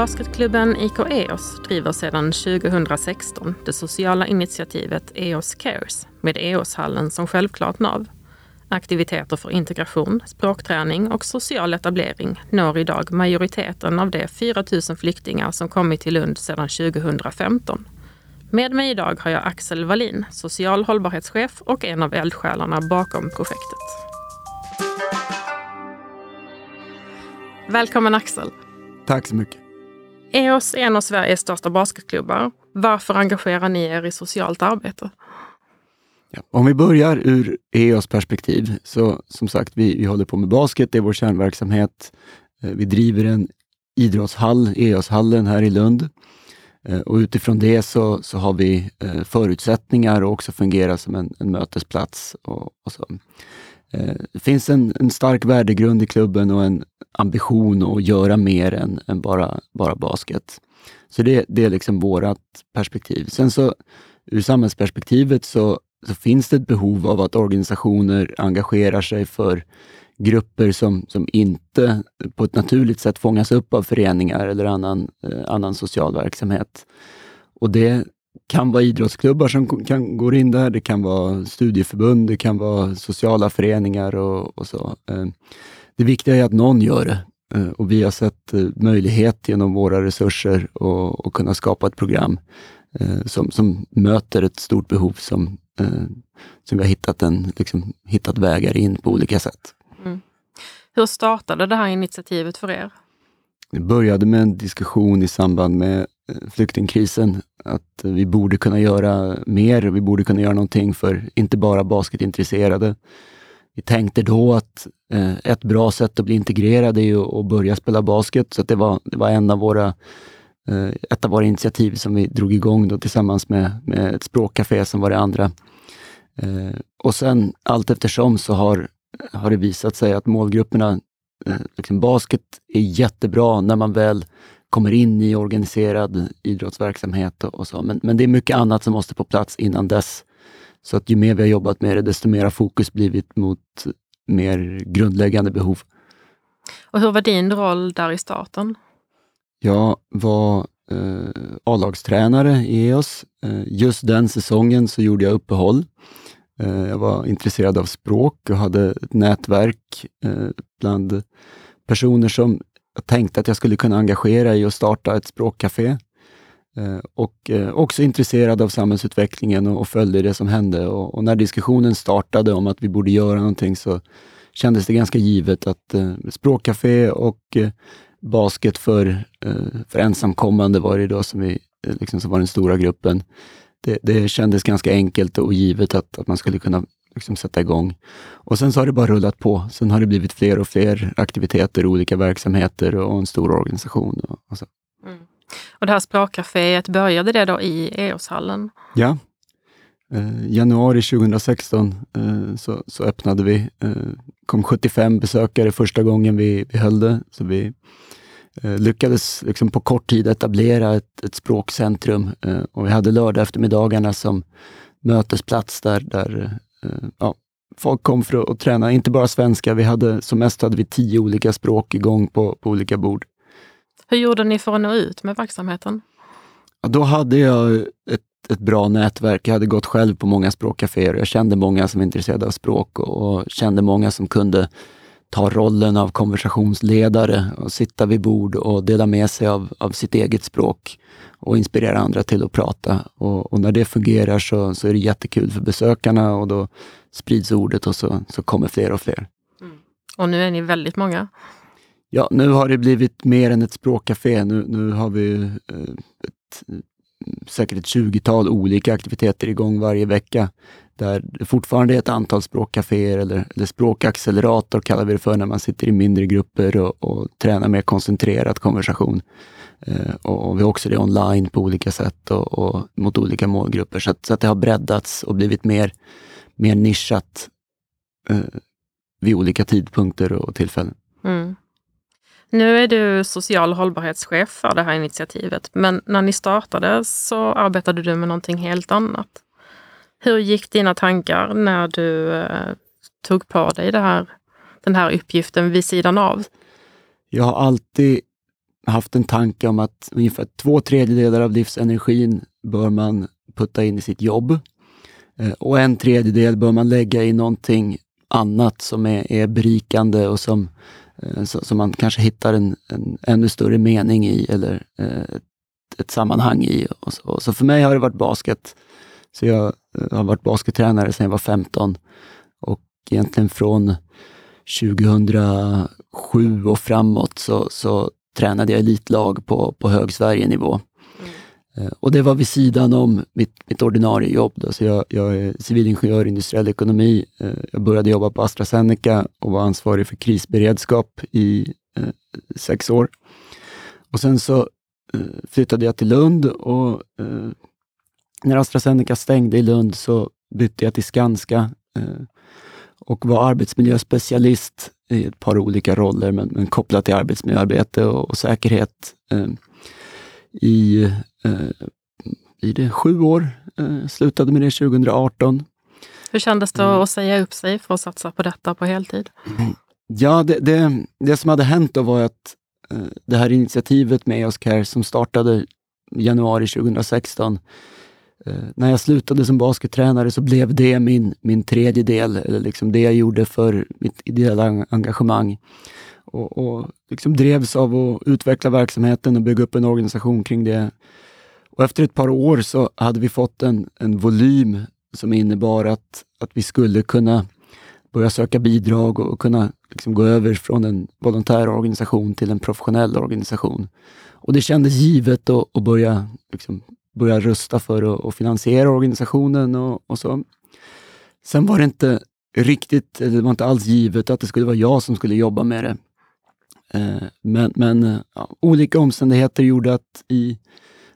Basketklubben IK EOS driver sedan 2016 det sociala initiativet EOS Cares med EOS-hallen som självklart nav. Aktiviteter för integration, språkträning och social etablering når idag majoriteten av de 4 000 flyktingar som kommit till Lund sedan 2015. Med mig idag har jag Axel Wallin, social hållbarhetschef och en av eldsjälarna bakom projektet. Välkommen Axel! Tack så mycket! EOS är en av Sveriges största basketklubbar. Varför engagerar ni er i socialt arbete? Ja, om vi börjar ur EOS perspektiv, så som sagt, vi, vi håller på med basket, det är vår kärnverksamhet. Eh, vi driver en idrottshall, EOS-hallen här i Lund. Eh, och utifrån det så, så har vi eh, förutsättningar att också fungera som en, en mötesplats. Och, och så. Det finns en, en, stark värdegrund i klubben och en ambition att göra mer än, än bara, bara basket. Så det, det är liksom vårt perspektiv. Sen så ur samhällsperspektivet så så finns det ett behov av att organisationer engagerar sig för grupper som, som inte på ett naturligt sätt fångas upp av föreningar eller annan, eh, annan social verksamhet. Och det kan vara idrottsklubbar som kan gå in där, det kan vara studieförbund, det kan vara sociala föreningar och, och så. Eh, det viktiga är att någon gör det eh, och vi har sett eh, möjlighet genom våra resurser att kunna skapa ett program som, som möter ett stort behov som, som vi har hittat, en, liksom, hittat vägar in på olika sätt. Mm. Hur startade det här initiativet för er? Det började med en diskussion i samband med flyktingkrisen, att vi borde kunna göra mer, vi borde kunna göra någonting för inte bara basketintresserade. Vi tänkte då att eh, ett bra sätt att bli integrerad är ju att börja spela basket, så det, var, det var en av våra eh, ett av våra initiativ som vi drog igång då tillsammans med, med ett språkcafé som var det andra. Eh, och sen allt eftersom så har, har det visat sig att målgrupperna, eh, liksom basket är jättebra när man väl kommer in i organiserad idrottsverksamhet och, och så. Men, men det är mycket annat som måste på plats innan dess. Så att ju mer vi har jobbat med det, desto mer fokus blivit mot mer grundläggande behov. Och hur var din roll där i starten? Jag var eh, A-lagstränare i EOS. Eh, just den säsongen så gjorde jag uppehåll. Eh, jag var intresserad av språk och hade ett nätverk eh, bland personer som jag tänkte att jag skulle kunna engagera i att starta ett språkcafé. Eh, och eh, också intresserad av samhällsutvecklingen och, följde det som hände. Och, när diskussionen startade om att vi borde göra någonting så kändes det ganska givet att eh, språkcafé och basket för, för ensamkommande var det då som, vi, liksom, som var den stora gruppen. Det, det kändes ganska enkelt och givet att, att man skulle kunna liksom sätta igång. Och sen så har det bara rullat på. Sen har det blivit fler och fler aktiviteter, olika verksamheter och en stor organisation. Och, och så. Mm. Och det här språkcaféet, började det då i EOS-hallen? Ja. Eh, januari 2016 eh, så, så öppnade vi. Eh, kom 75 besökare första gången vi, vi höll det. Så vi eh, lyckades liksom på kort tid etablera ett, ett språkcentrum eh, och vi hade lördag eftermiddagarna som mötesplats där, där ja, folk kom för att, att, träna, inte bara svenska. Vi hade, som mest hade vi tio olika språk igång på, på olika bord. Hur gjorde ni för att nå ut med verksamheten? Ja, då hade jag ett, ett bra nätverk. Jag hade gått själv på många språkcaféer. Jag kände många som var intresserade av språk och, och kände många som kunde ta rollen av konversationsledare och sitta vid bord och dela med sig av, av sitt eget språk och inspirera andra till att prata. Och, och när det fungerar så, så är det jättekul för besökarna och då sprids ordet och så, så kommer fler och fler. Mm. Och nu är ni väldigt många. Ja, nu har det blivit mer än ett språkcafé. Nu, nu har vi eh, ett, säkert ett tjugotal olika aktiviteter igång varje vecka där det fortfarande är ett antal språkcaféer eller, eller språkaccelerator kallar vi det för när man sitter i mindre grupper och, och tränar mer koncentrerad konversation. Eh, och, och, vi har också det online på olika sätt och, och mot olika målgrupper så att, så att, det har breddats och blivit mer, mer nischat eh, vid olika tidpunkter och tillfällen. Mm. Nu är du social hållbarhetschef för det här initiativet, men när ni startade så arbetade du med någonting helt annat. Hur gick dina tankar när du eh, tog på dig det här, den här uppgiften vid sidan av? Jag har alltid haft en tanke om att ungefär två tredjedelar av livsenergin bör man putta in i sitt jobb. Eh, och en tredjedel bör man lägga i någonting annat som är, är berikande och som, eh, som man kanske hittar en, en ännu större mening i eller eh, ett, ett sammanhang i. Och så. så för mig har det varit basket. Så jag har varit baskettränare sedan jag var 15 och egentligen från 2007 och framåt så, så tränade jag elitlag på, på hög Sverigenivå. Mm. Och det var vid sidan om mitt, mitt ordinarie jobb. Då. Så jag, jag är civilingenjör i industriell ekonomi. Eh, jag började jobba på AstraZeneca och var ansvarig för krisberedskap i eh, sex år. Och sen så eh, flyttade jag till Lund och eh, när AstraZeneca stängde i Lund så bytte jag till Skanska eh, och var arbetsmiljöspecialist i ett par olika roller, men, men kopplat till arbetsmiljöarbete och, och säkerhet eh, i, eh, i det sju år. Eh, slutade med det 2018. Hur kändes det mm. att säga upp sig för att satsa på detta på heltid? Ja, det, det, det som hade hänt då var att eh, det här initiativet med EOS Care som startade januari 2016 Eh, Eh, när jag slutade som baskettränare så blev det min, min tredje del, eller liksom det jag gjorde för mitt ideella engagemang. Och, och liksom drevs av att utveckla verksamheten och bygga upp en organisation kring det. Och efter ett par år så hade vi fått en, en volym som innebar att, att vi skulle kunna börja söka bidrag och kunna liksom gå över från en volontär organisation till en professionell organisation. Och det kändes givet att, att börja liksom börja rösta för att, finansiera organisationen och, och, så. Sen var det inte riktigt, det var inte alls givet att det skulle vara jag som skulle jobba med det. Eh, men, men ja, olika omständigheter gjorde att i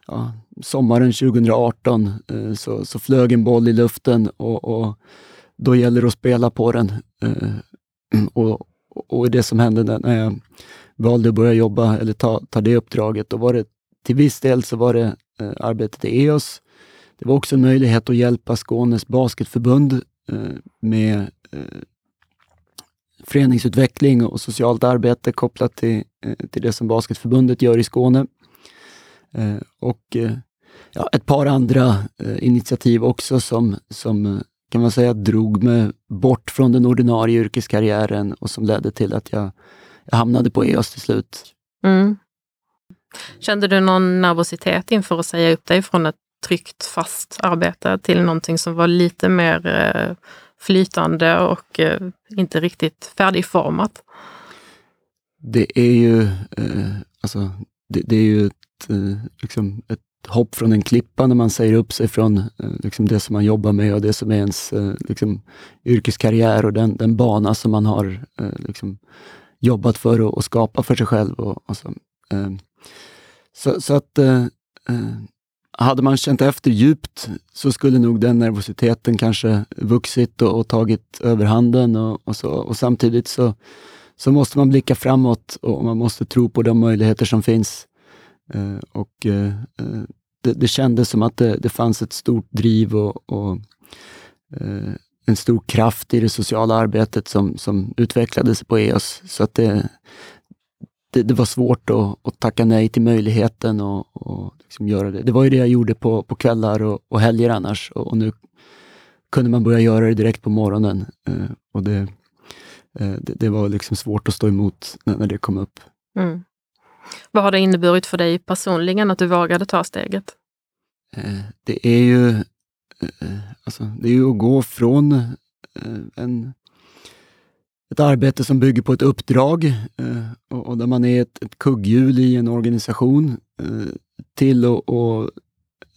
ja, sommaren 2018 eh, så, så flög en boll i luften och, och då gäller det att spela på den. Eh, och, och det som hände när jag valde att börja jobba eller ta, ta det uppdraget, då var det till viss del så var det eh, arbetet i EOS. Det var också en möjlighet att hjälpa Skånes basketförbund eh, med eh, föreningsutveckling och socialt arbete kopplat till, eh, till det som Basketförbundet gör i Skåne. Eh, och eh, ja, ett par andra eh, initiativ också som, som eh, kan man säga drog mig bort från den ordinarie yrkeskarriären och som ledde till att jag, jag hamnade på EOS till slut. Mm. Kände du någon nervositet inför att säga upp dig från ett tryggt, fast arbete till någonting som var lite mer eh, flytande och eh, inte riktigt färdigformat? Det är ju, eh, alltså, det, det, är ju ett, liksom ett hopp från en klippa när man säger upp sig från liksom det som man jobbar med och det som är ens liksom, yrkeskarriär och den, den bana som man har liksom, jobbat för att skapa för sig själv. Och, och så. Så, så att eh, eh, hade man känt efter djupt så skulle nog den nervositeten kanske vuxit och, och tagit överhanden och, och, så. och samtidigt så, så måste man blicka framåt och man måste tro på de möjligheter som finns. Eh, och eh, eh det, det kändes som att det, det fanns ett stort driv och, och eh, en stor kraft i det sociala arbetet som, som utvecklades på EOS. Så att det, det, det, var svårt att, att, tacka nej till möjligheten och, och liksom göra det. Det var ju det jag gjorde på, på kvällar och, och helger annars och, och, nu kunde man börja göra det direkt på morgonen. Eh, och det, eh, det, det, var liksom svårt att stå emot när, när det kom upp. Mm. Vad har det inneburit för dig personligen att du vågade ta steget? Eh, det är ju eh, alltså, det är ju att gå från eh, en ett arbete som bygger på ett uppdrag eh, och, och, där man är ett, ett kugghjul i en organisation eh, till att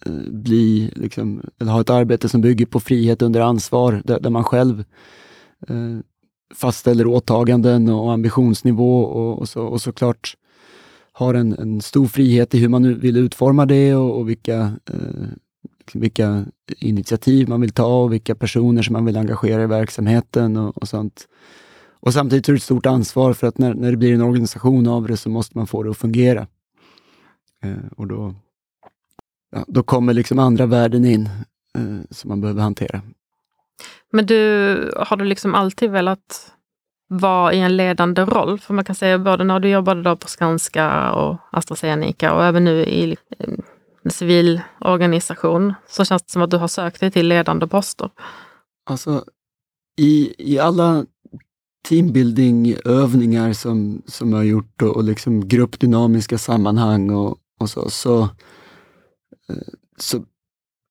eh, bli, liksom, eller ha ett arbete som bygger på frihet under ansvar, där, där man själv eh, fastställer åtaganden och ambitionsnivå och, och, så, och såklart har en, en stor frihet i hur man vill utforma det och, och vilka, eh, vilka initiativ man vill ta och vilka personer som man vill engagera i verksamheten och, och sånt. Och samtidigt är det ett stort ansvar för att när, när det blir en organisation av det så måste man få det att fungera. Eh, och då, ja, då kommer liksom andra värden in eh, som man behöver hantera. Men du, har du liksom alltid velat vara i en ledande roll? För man kan säga både när du jobbade då på Skanska och AstraZeneca och även nu i en civil organisation så känns det som att du har sökt dig till ledande poster. Alltså, i, i alla teambuilding-övningar som, som jag har gjort och, och liksom gruppdynamiska sammanhang och, och så, så, eh, så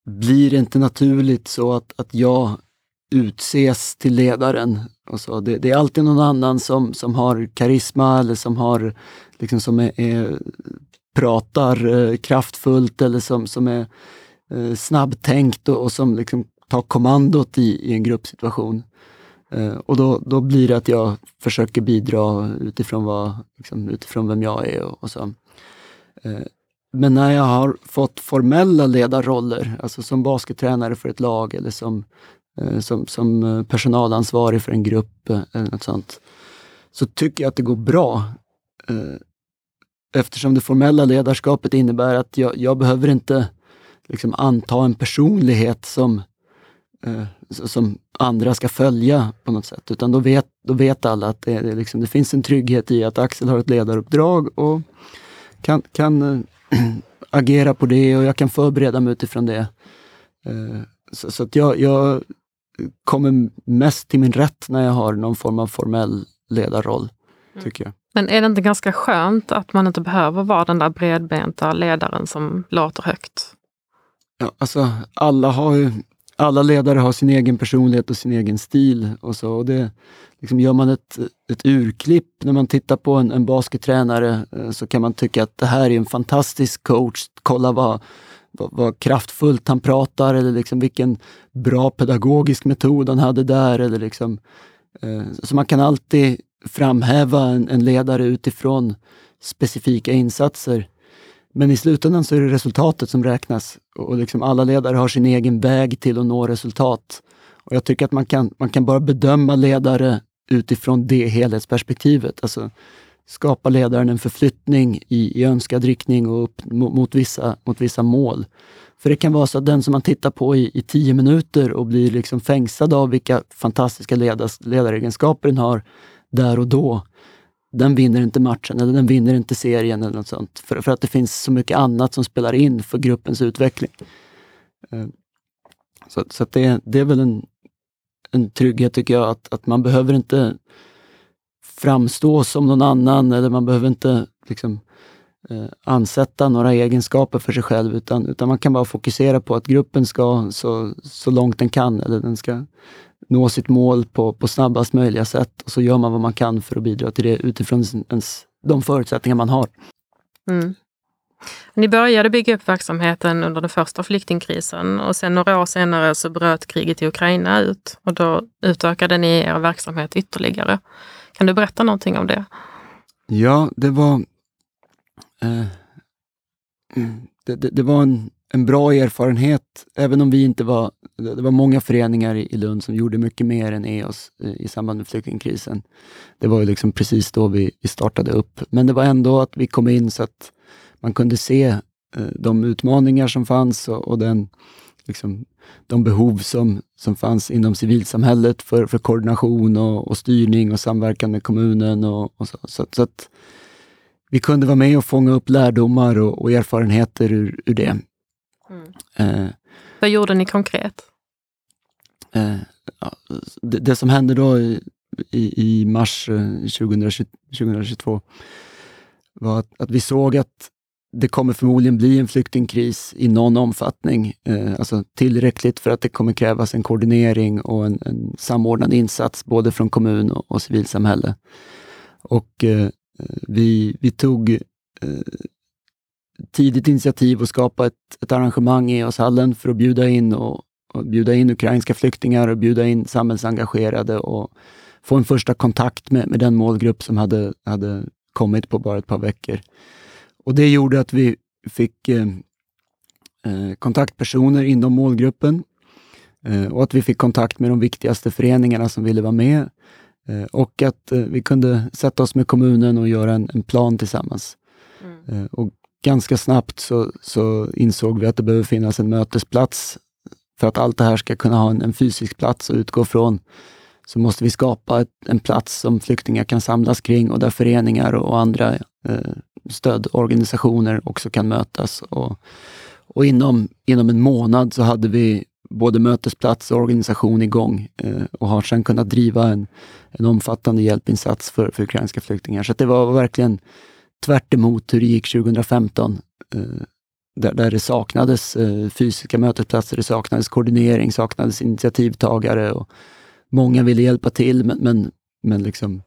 blir det inte naturligt så att, att jag utses till ledaren. Och så. Det, det, är alltid någon annan som, som har karisma eller som, har, liksom, som är, är pratar eh, kraftfullt eller som, som är eh, snabbtänkt och, och som liksom tar kommandot i, i en gruppsituation. Eh, och då, då blir det att jag försöker bidra utifrån, vad, liksom, utifrån vem jag är och, och så. Eh, men när jag har fått formella ledarroller, alltså som baskettränare för ett lag eller som, eh, som, som eh, personalansvarig för en grupp eh, eller något sånt, så tycker jag att det går bra. Eh, eftersom det formella ledarskapet innebär att jag, jag behöver inte liksom anta en personlighet som, som andra ska följa på något sätt. Utan då vet, då vet alla att det, det, liksom, det finns en trygghet i att Axel har ett ledaruppdrag och kan, kan agera på det och jag kan förbereda mig utifrån det. Eh, så, så, att jag, jag kommer mest till min rätt när jag har någon form av formell ledarroll, mm. tycker jag. Men är det inte ganska skönt att man inte behöver vara den där bredbenta ledaren som låter högt? Ja, alltså alla har ju, alla ledare har sin egen personlighet och sin egen stil och så. Och det, liksom gör man ett, ett urklipp när man tittar på en, en baskettränare eh, så kan man tycka att det här är en fantastisk coach. Kolla vad, vad, vad kraftfullt han pratar eller liksom vilken bra pedagogisk metod han hade där. Eller liksom, eh, så man kan alltid framhäva en, en ledare utifrån specifika insatser. Men i slutändan så är det resultatet som räknas och liksom alla ledare har sin egen väg till att nå resultat. Och Jag tycker att man kan, man kan bara bedöma ledare utifrån det helhetsperspektivet. Alltså, skapa ledaren en förflyttning i, i önskad riktning och upp mot, mot, vissa, mot vissa mål. För det kan vara så att den som man tittar på i, i tio minuter och blir liksom fängslad av vilka fantastiska ledars, ledaregenskaper den har där och då, den vinner inte matchen eller den vinner inte serien eller något sånt. För, för att det finns så mycket annat som spelar in för gruppens utveckling. Eh, så, så det, det är väl en, en trygghet tycker jag, att, att man behöver inte framstå som någon annan eller man behöver inte liksom, ansätta några egenskaper för sig själv utan, utan man kan bara fokusera på att gruppen ska så, så långt den kan eller den ska nå sitt mål på, på snabbast möjliga sätt och så gör man vad man kan för att bidra till det utifrån ens, de förutsättningar man har. Mm. Ni började bygga upp verksamheten under den första flyktingkrisen och sen några år senare så bröt kriget i Ukraina ut och då utökade ni er verksamhet ytterligare. Kan du berätta någonting om det? Ja, det var, eh, mm. det, det, det, var en, en bra erfarenhet, även om vi inte var... Det var många föreningar i, i Lund som gjorde mycket mer än EOS i, eh, i samband med flyktingkrisen. Det var ju liksom precis då vi, vi startade upp, men det var ändå att vi kom in så att man kunde se eh, de utmaningar som fanns och, och den, liksom, de behov som, som fanns inom civilsamhället för, för koordination och, och styrning och samverkan med kommunen. Och, och så, så, så, att vi kunde vara med och fånga upp lärdomar och, och erfarenheter ur, ur det. Mm. Eh, Vad gjorde ni konkret? Eh, det, det, som hände då i, i, i mars 2020, eh, 2022 var att, att vi såg att det kommer förmodligen bli en flyktingkris i någon omfattning. Eh, alltså tillräckligt för att det kommer krävas en koordinering och en, en samordnad insats både från kommun och, och civilsamhälle. Och eh, Eh, vi, vi tog eh, tidigt initiativ att skapa ett, ett arrangemang i Åshallen för att bjuda in, och, och, bjuda in ukrainska flyktingar och bjuda in samhällsengagerade och få en första kontakt med, med den målgrupp som hade, hade kommit på bara ett par veckor. Och det gjorde att vi fick eh, eh, kontaktpersoner inom målgruppen eh, och att vi fick kontakt med de viktigaste föreningarna som ville vara med och att eh, vi kunde sätta oss med kommunen och göra en, en plan tillsammans. Mm. Eh, och ganska snabbt så, så, insåg vi att det behöver finnas en mötesplats för att allt det här ska kunna ha en, en fysisk plats och utgå från så måste vi skapa ett, en plats som flyktingar kan samlas kring och där föreningar och andra eh, stödorganisationer också kan mötas. Och, och inom, inom en månad så hade vi både mötesplats och organisation igång eh, och har sedan kunnat driva en, en omfattande hjälpinsats för, för ukrainska flyktingar. Så det var verkligen tvärt hur det gick 2015. Eh, där, där det saknades eh, fysiska mötesplatser, det saknades koordinering, saknades initiativtagare och många ville hjälpa till men, men, men liksom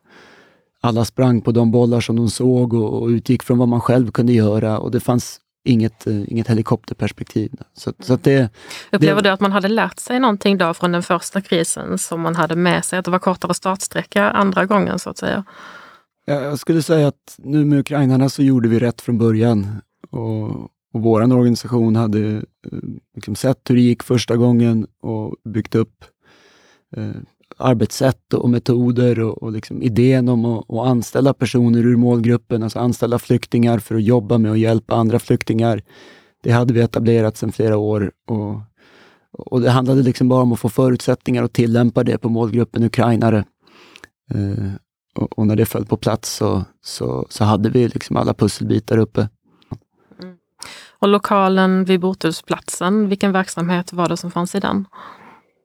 alla sprang på de bollar som de såg och, och utgick från vad man själv kunde göra och det fanns inget, uh, inget helikopterperspektiv. Så, så att det, Upplever det, du att man hade lärt sig någonting då från den första krisen som man hade med sig? Att det var kortare startsträcka andra gången så att säga? Jag skulle säga att nu med ukrainarna så gjorde vi rätt från början. Och, och vår organisation hade uh, liksom sett hur det gick första gången och byggt upp uh, arbetssätt och metoder och, och liksom idén om att, att, anställa personer ur målgruppen, alltså anställa flyktingar för att jobba med att hjälpa andra flyktingar. Det hade vi etablerat sedan flera år och, och det handlade liksom bara om att få förutsättningar att tillämpa det på målgruppen ukrainare. Eh, och, och, när det föll på plats så, så, så hade vi liksom alla pusselbitar uppe. Mm. Och lokalen vid Botusplatsen, vilken verksamhet var det som fanns i den?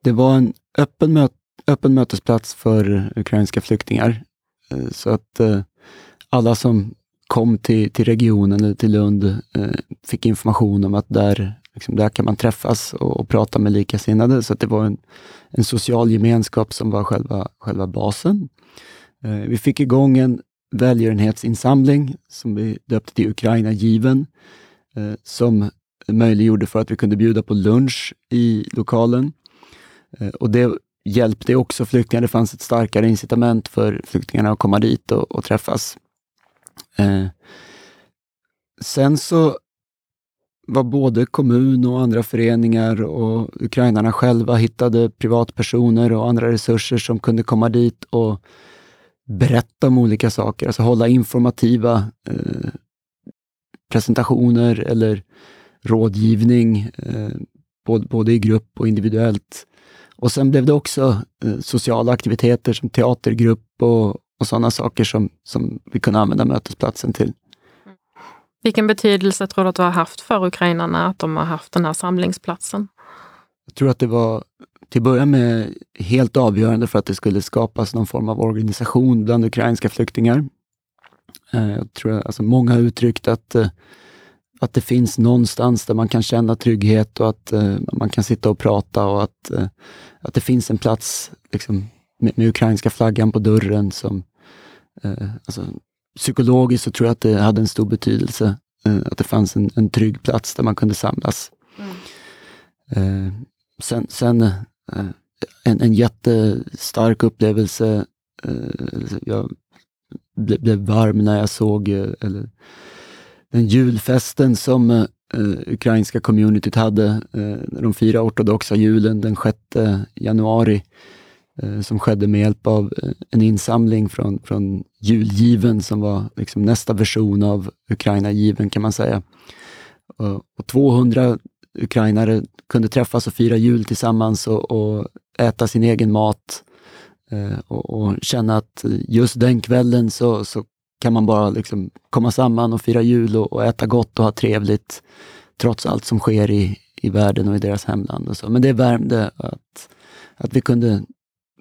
Det var en öppen möte öppen mötesplats för ukrainska flyktingar. Eh, så att eh, alla som kom till, till regionen eller till Lund eh, fick information om att där, liksom, där kan man träffas och, och prata med likasinnade. Så att det var en, en social gemenskap som var själva, själva basen. Vi fick igång en välgörenhetsinsamling som vi döpte till Ukraina-given, som möjliggjorde för att vi kunde bjuda på lunch i lokalen. Och det hjälpte också flyktingar. Det fanns ett starkare incitament för flyktingarna att komma dit och, och träffas. Eh, sen så var både kommun och andra föreningar och ukrainarna själva hittade privatpersoner och andra resurser som kunde komma dit och berätta om olika saker, alltså hålla informativa eh, presentationer eller rådgivning, eh, både, både i grupp och individuellt. Och sen blev det också eh, sociala aktiviteter som teatergrupp och, och sådana saker som, som vi kunde använda mötesplatsen till. Vilken betydelse tror du att det har haft för ukrainarna att de har haft den här samlingsplatsen? Jag tror att det var till att börja med helt avgörande för att det skulle skapas någon form av organisation bland ukrainska flyktingar. Eh, jag tror att, alltså många har uttryckt att eh, att det finns någonstans där man kan känna trygghet och att uh, man kan sitta och prata och att, uh, att det finns en plats liksom, med, med ukrainska flaggan på dörren. som uh, alltså, Psykologiskt så tror jag att det hade en stor betydelse, att det fanns en, en trygg plats där man kunde samlas. Mm. sen sen en, en jättestark upplevelse, jag blev, blev varm när jag såg eller, den julfesten som eh, eh, ukrainska communityt hade, eh, de fyra ortodoxa julen den 6 januari, eh, som skedde med hjälp av eh, en insamling från, från julgiven som var liksom nästa version av Ukraina-given kan man säga. Och, och 200 ukrainare kunde träffas och fira jul tillsammans och, och äta sin egen mat eh, och, och, känna att just den kvällen så, så kan man bara liksom komma samman och fira jul och, och, äta gott och ha trevligt trots allt som sker i, i världen och i deras hemland. Och så. Men det värmde att, att vi kunde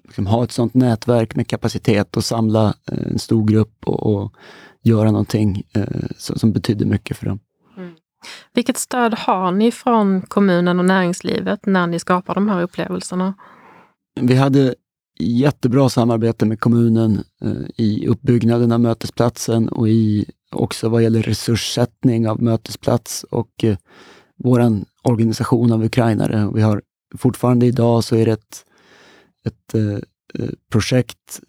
liksom ha ett sånt nätverk med kapacitet och samla eh, en stor grupp och, och göra någonting eh, som, som betydde mycket för dem. Mm. Vilket stöd har ni från kommunen och näringslivet när ni skapar de här upplevelserna? Vi hade jättebra samarbete med kommunen eh, i uppbyggnaden av mötesplatsen och i också vad gäller resurssättning av mötesplats och eh, vår organisation av ukrainare. Vi har fortfarande idag så är det ett, ett eh, eh, projekt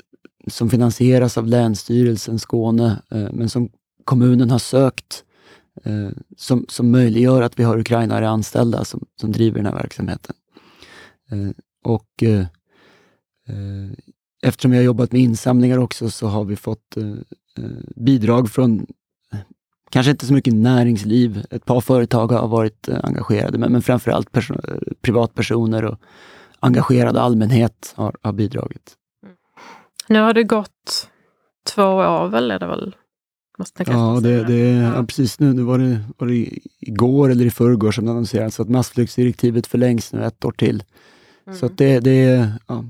som finansieras av Länsstyrelsen Skåne, eh, men som kommunen har sökt eh, som, som möjliggör att vi har ukrainare anställda som, som driver den här verksamheten. Eh, och Eh, eftersom jag har jobbat med insamlingar också så har vi fått eh, eh, bidrag från kanske inte så mycket näringsliv. Ett par företag har varit engagerade, men, men framförallt privatpersoner och engagerad allmänhet har, har bidragit. Nu har det gått två år väl, är det väl? Måste ja, det, det, ja. precis nu, nu var det, var det igår eller i förrgår som det annonserades att massflyktsdirektivet förlängs nu ett år till. Mm. Så det, det ja,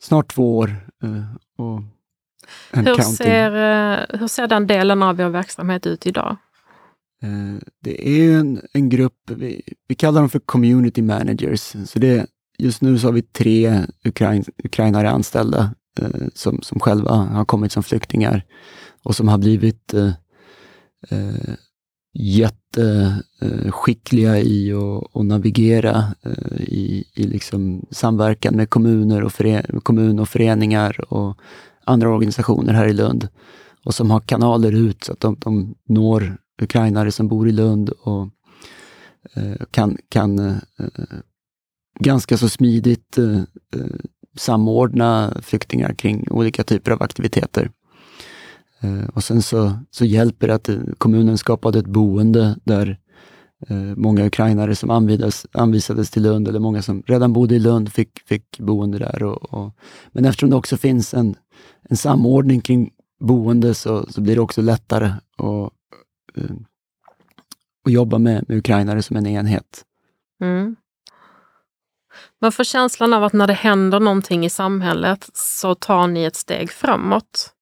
snart två år. Uh, och hur, ser, uh, hur ser den delen av er verksamhet ut idag? Uh, det är en, en grupp, vi, vi kallar dem för community managers. Så det, just nu så har vi tre Ukrain, ukrainare anställda som, som själva har kommit som flyktingar och som har blivit eh, eh, jätteskickliga i att navigera eh, i, i liksom samverkan med kommuner och, före, kommun och föreningar och andra organisationer här i Lund. Och som har kanaler ut så att de, de når ukrainare som bor i Lund och eh, kan, kan eh, ganska så smidigt samordna flyktingar kring olika typer av aktiviteter. Eh, och sen så, så hjälper det att kommunen skapade ett boende där eh, många ukrainare som anvisades, anvisades till Lund, eller många som redan bodde i Lund, fick, fick boende där. Och, och, men eftersom det också finns en, en samordning kring boende så, så blir det också lättare att, eh, att jobba med, med ukrainare som en enhet. Mm. Man får känslan av att när det händer någonting i samhället så tar ni ett steg framåt.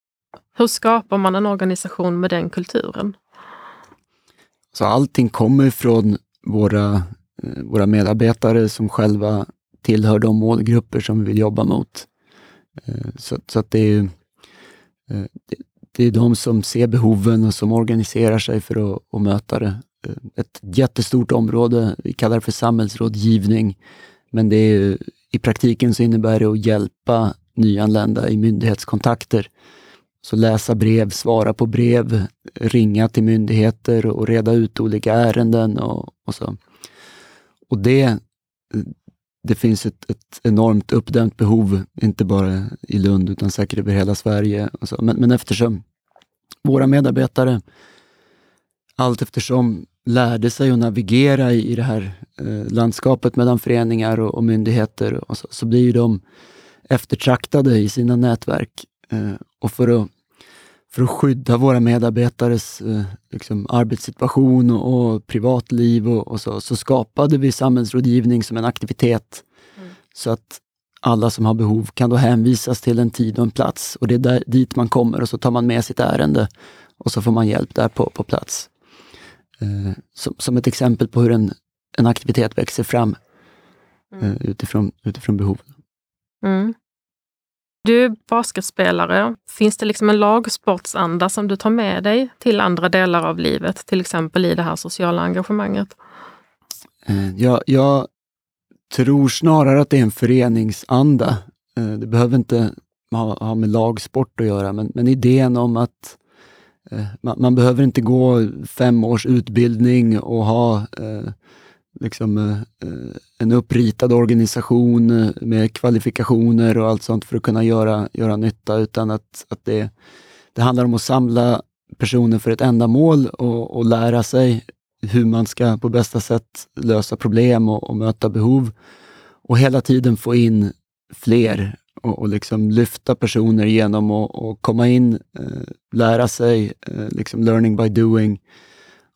Hur skapar man en organisation med den kulturen? Så allting kommer från våra, eh, våra medarbetare som själva tillhör de målgrupper som vi vill jobba mot. Eh, så, så att det är, eh, det är de som ser behoven och som organiserar sig för att, att möta det. Ett jättestort område, vi kallar det för samhällsrådgivning, men det är, i praktiken så innebär det att hjälpa nyanlända i myndighetskontakter så läsa brev, svara på brev, ringa till myndigheter och reda ut olika ärenden och, och så. Och det, det finns ett, ett, enormt uppdämt behov, inte bara i Lund utan säkert över hela Sverige. Och så. Men, men eftersom våra medarbetare allt eftersom lärde sig att navigera i, i det här eh, landskapet mellan föreningar och, och myndigheter och så, så blir de eftertraktade i sina nätverk. Eh, och för att för att skydda våra medarbetares eh, liksom, arbetssituation och, och privatliv och, och, så, så skapade vi samhällsrådgivning som en aktivitet. Mm. Så att alla som har behov kan då hänvisas till en tid och en plats och det är där, dit man kommer och så tar man med sitt ärende och så får man hjälp där på, på plats. Eh, som, som, ett exempel på hur en, en aktivitet växer fram mm. eh, utifrån, utifrån behoven. Mm. Du är basketspelare. Finns det liksom en lagsportsanda som du tar med dig till andra delar av livet, till exempel i det här sociala engagemanget? Eh, jag, jag tror snarare att det är en föreningsanda. Eh, det behöver inte ha, ha med lagsport att göra, men, men idén om att eh, man, man, behöver inte gå fem års utbildning och ha liksom, eh, eh, en uppritad organisation eh, med kvalifikationer och allt sånt för att kunna göra, göra nytta, utan att, att det, det handlar om att samla personer för ett ändamål och, och lära sig hur man ska på bästa sätt lösa problem och, och möta behov. Och hela tiden få in fler och, och liksom lyfta personer genom att komma in, eh, lära sig, eh, liksom learning by doing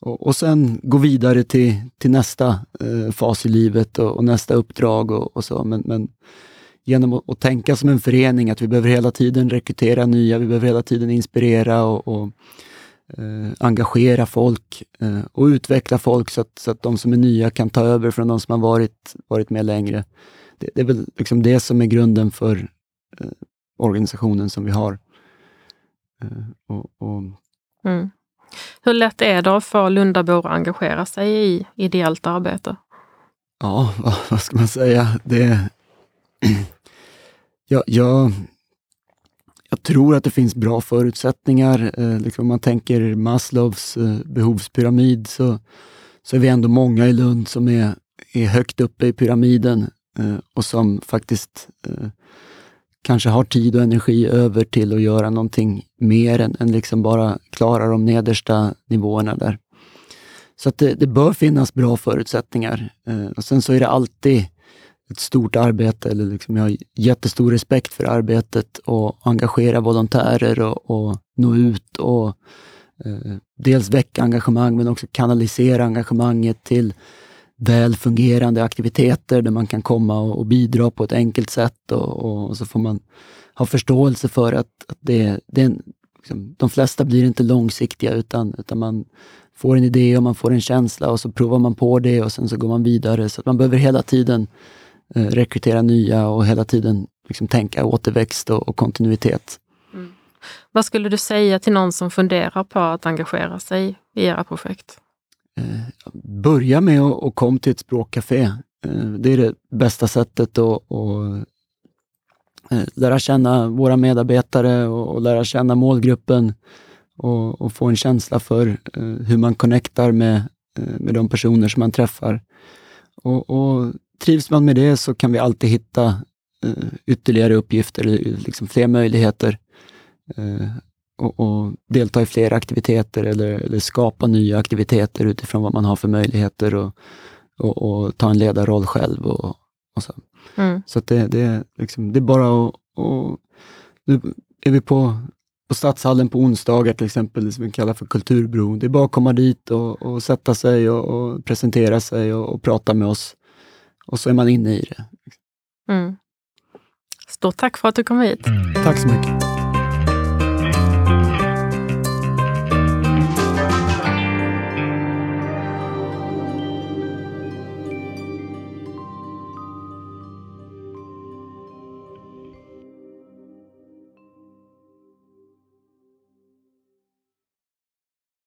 och, och sen gå vidare till, till nästa eh, fas i livet och, och nästa uppdrag och, och, så. Men, men genom att, att, tänka som en förening, att vi behöver hela tiden rekrytera nya, vi behöver hela tiden inspirera och, och eh, engagera folk eh, och utveckla folk så att, så att de som är nya kan ta över från de som har varit, varit med längre. Det, det är väl liksom det som är grunden för eh, organisationen som vi har. Eh, och, mm. Hur lätt är det för Lundabor att engagera sig i ideellt arbete? Ja, vad, vad ska man säga? Det, ja, jag, jag tror att det finns bra förutsättningar. Eh, liksom om man tänker Maslows eh, behovspyramid så, så är vi ändå många i Lund som är, är högt uppe i pyramiden eh, och som faktiskt eh, kanske har tid och energi över till att göra någonting mer än, än liksom bara klara de nedersta nivåerna där. Så att det, det bör finnas bra förutsättningar. Eh, och sen så är det alltid ett stort arbete, eller liksom jag har jättestor respekt för arbetet och engagera volontärer och, och nå ut och eh, dels väcka engagemang men också kanalisera engagemanget till väl fungerande aktiviteter där man kan komma och, och bidra på ett enkelt sätt och, och, så får man ha förståelse för att, att det, det är en, liksom, de flesta blir inte långsiktiga utan, utan man får en idé och man får en känsla och så provar man på det och sen så går man vidare. Så man behöver hela tiden eh, rekrytera nya och hela tiden liksom, tänka återväxt och, och kontinuitet. Mm. Vad skulle du säga till någon som funderar på att engagera sig i era projekt? Eh, börja med att och kom till ett språkcafé. Eh, det är det bästa sättet att, att eh, lära känna våra medarbetare och, och lära känna målgruppen och, och, få en känsla för eh, hur man connectar med, eh, med de personer som man träffar. Och, och, Trivs man med det så kan vi alltid hitta eh, ytterligare uppgifter, liksom fler möjligheter eh, och, och, delta i fler aktiviteter eller, eller, skapa nya aktiviteter utifrån vad man har för möjligheter och, och, och ta en ledarroll själv. Och, och så mm. så det, det, liksom, det är bara att... Nu är vi på, på Stadshallen på onsdagar till exempel, som vi kallar för Kulturbro. Det är bara att komma dit och, och sätta sig och, och presentera sig och, och, prata med oss. Och så är man inne i det. Mm. Stort tack för att du kom hit. Tack så mycket.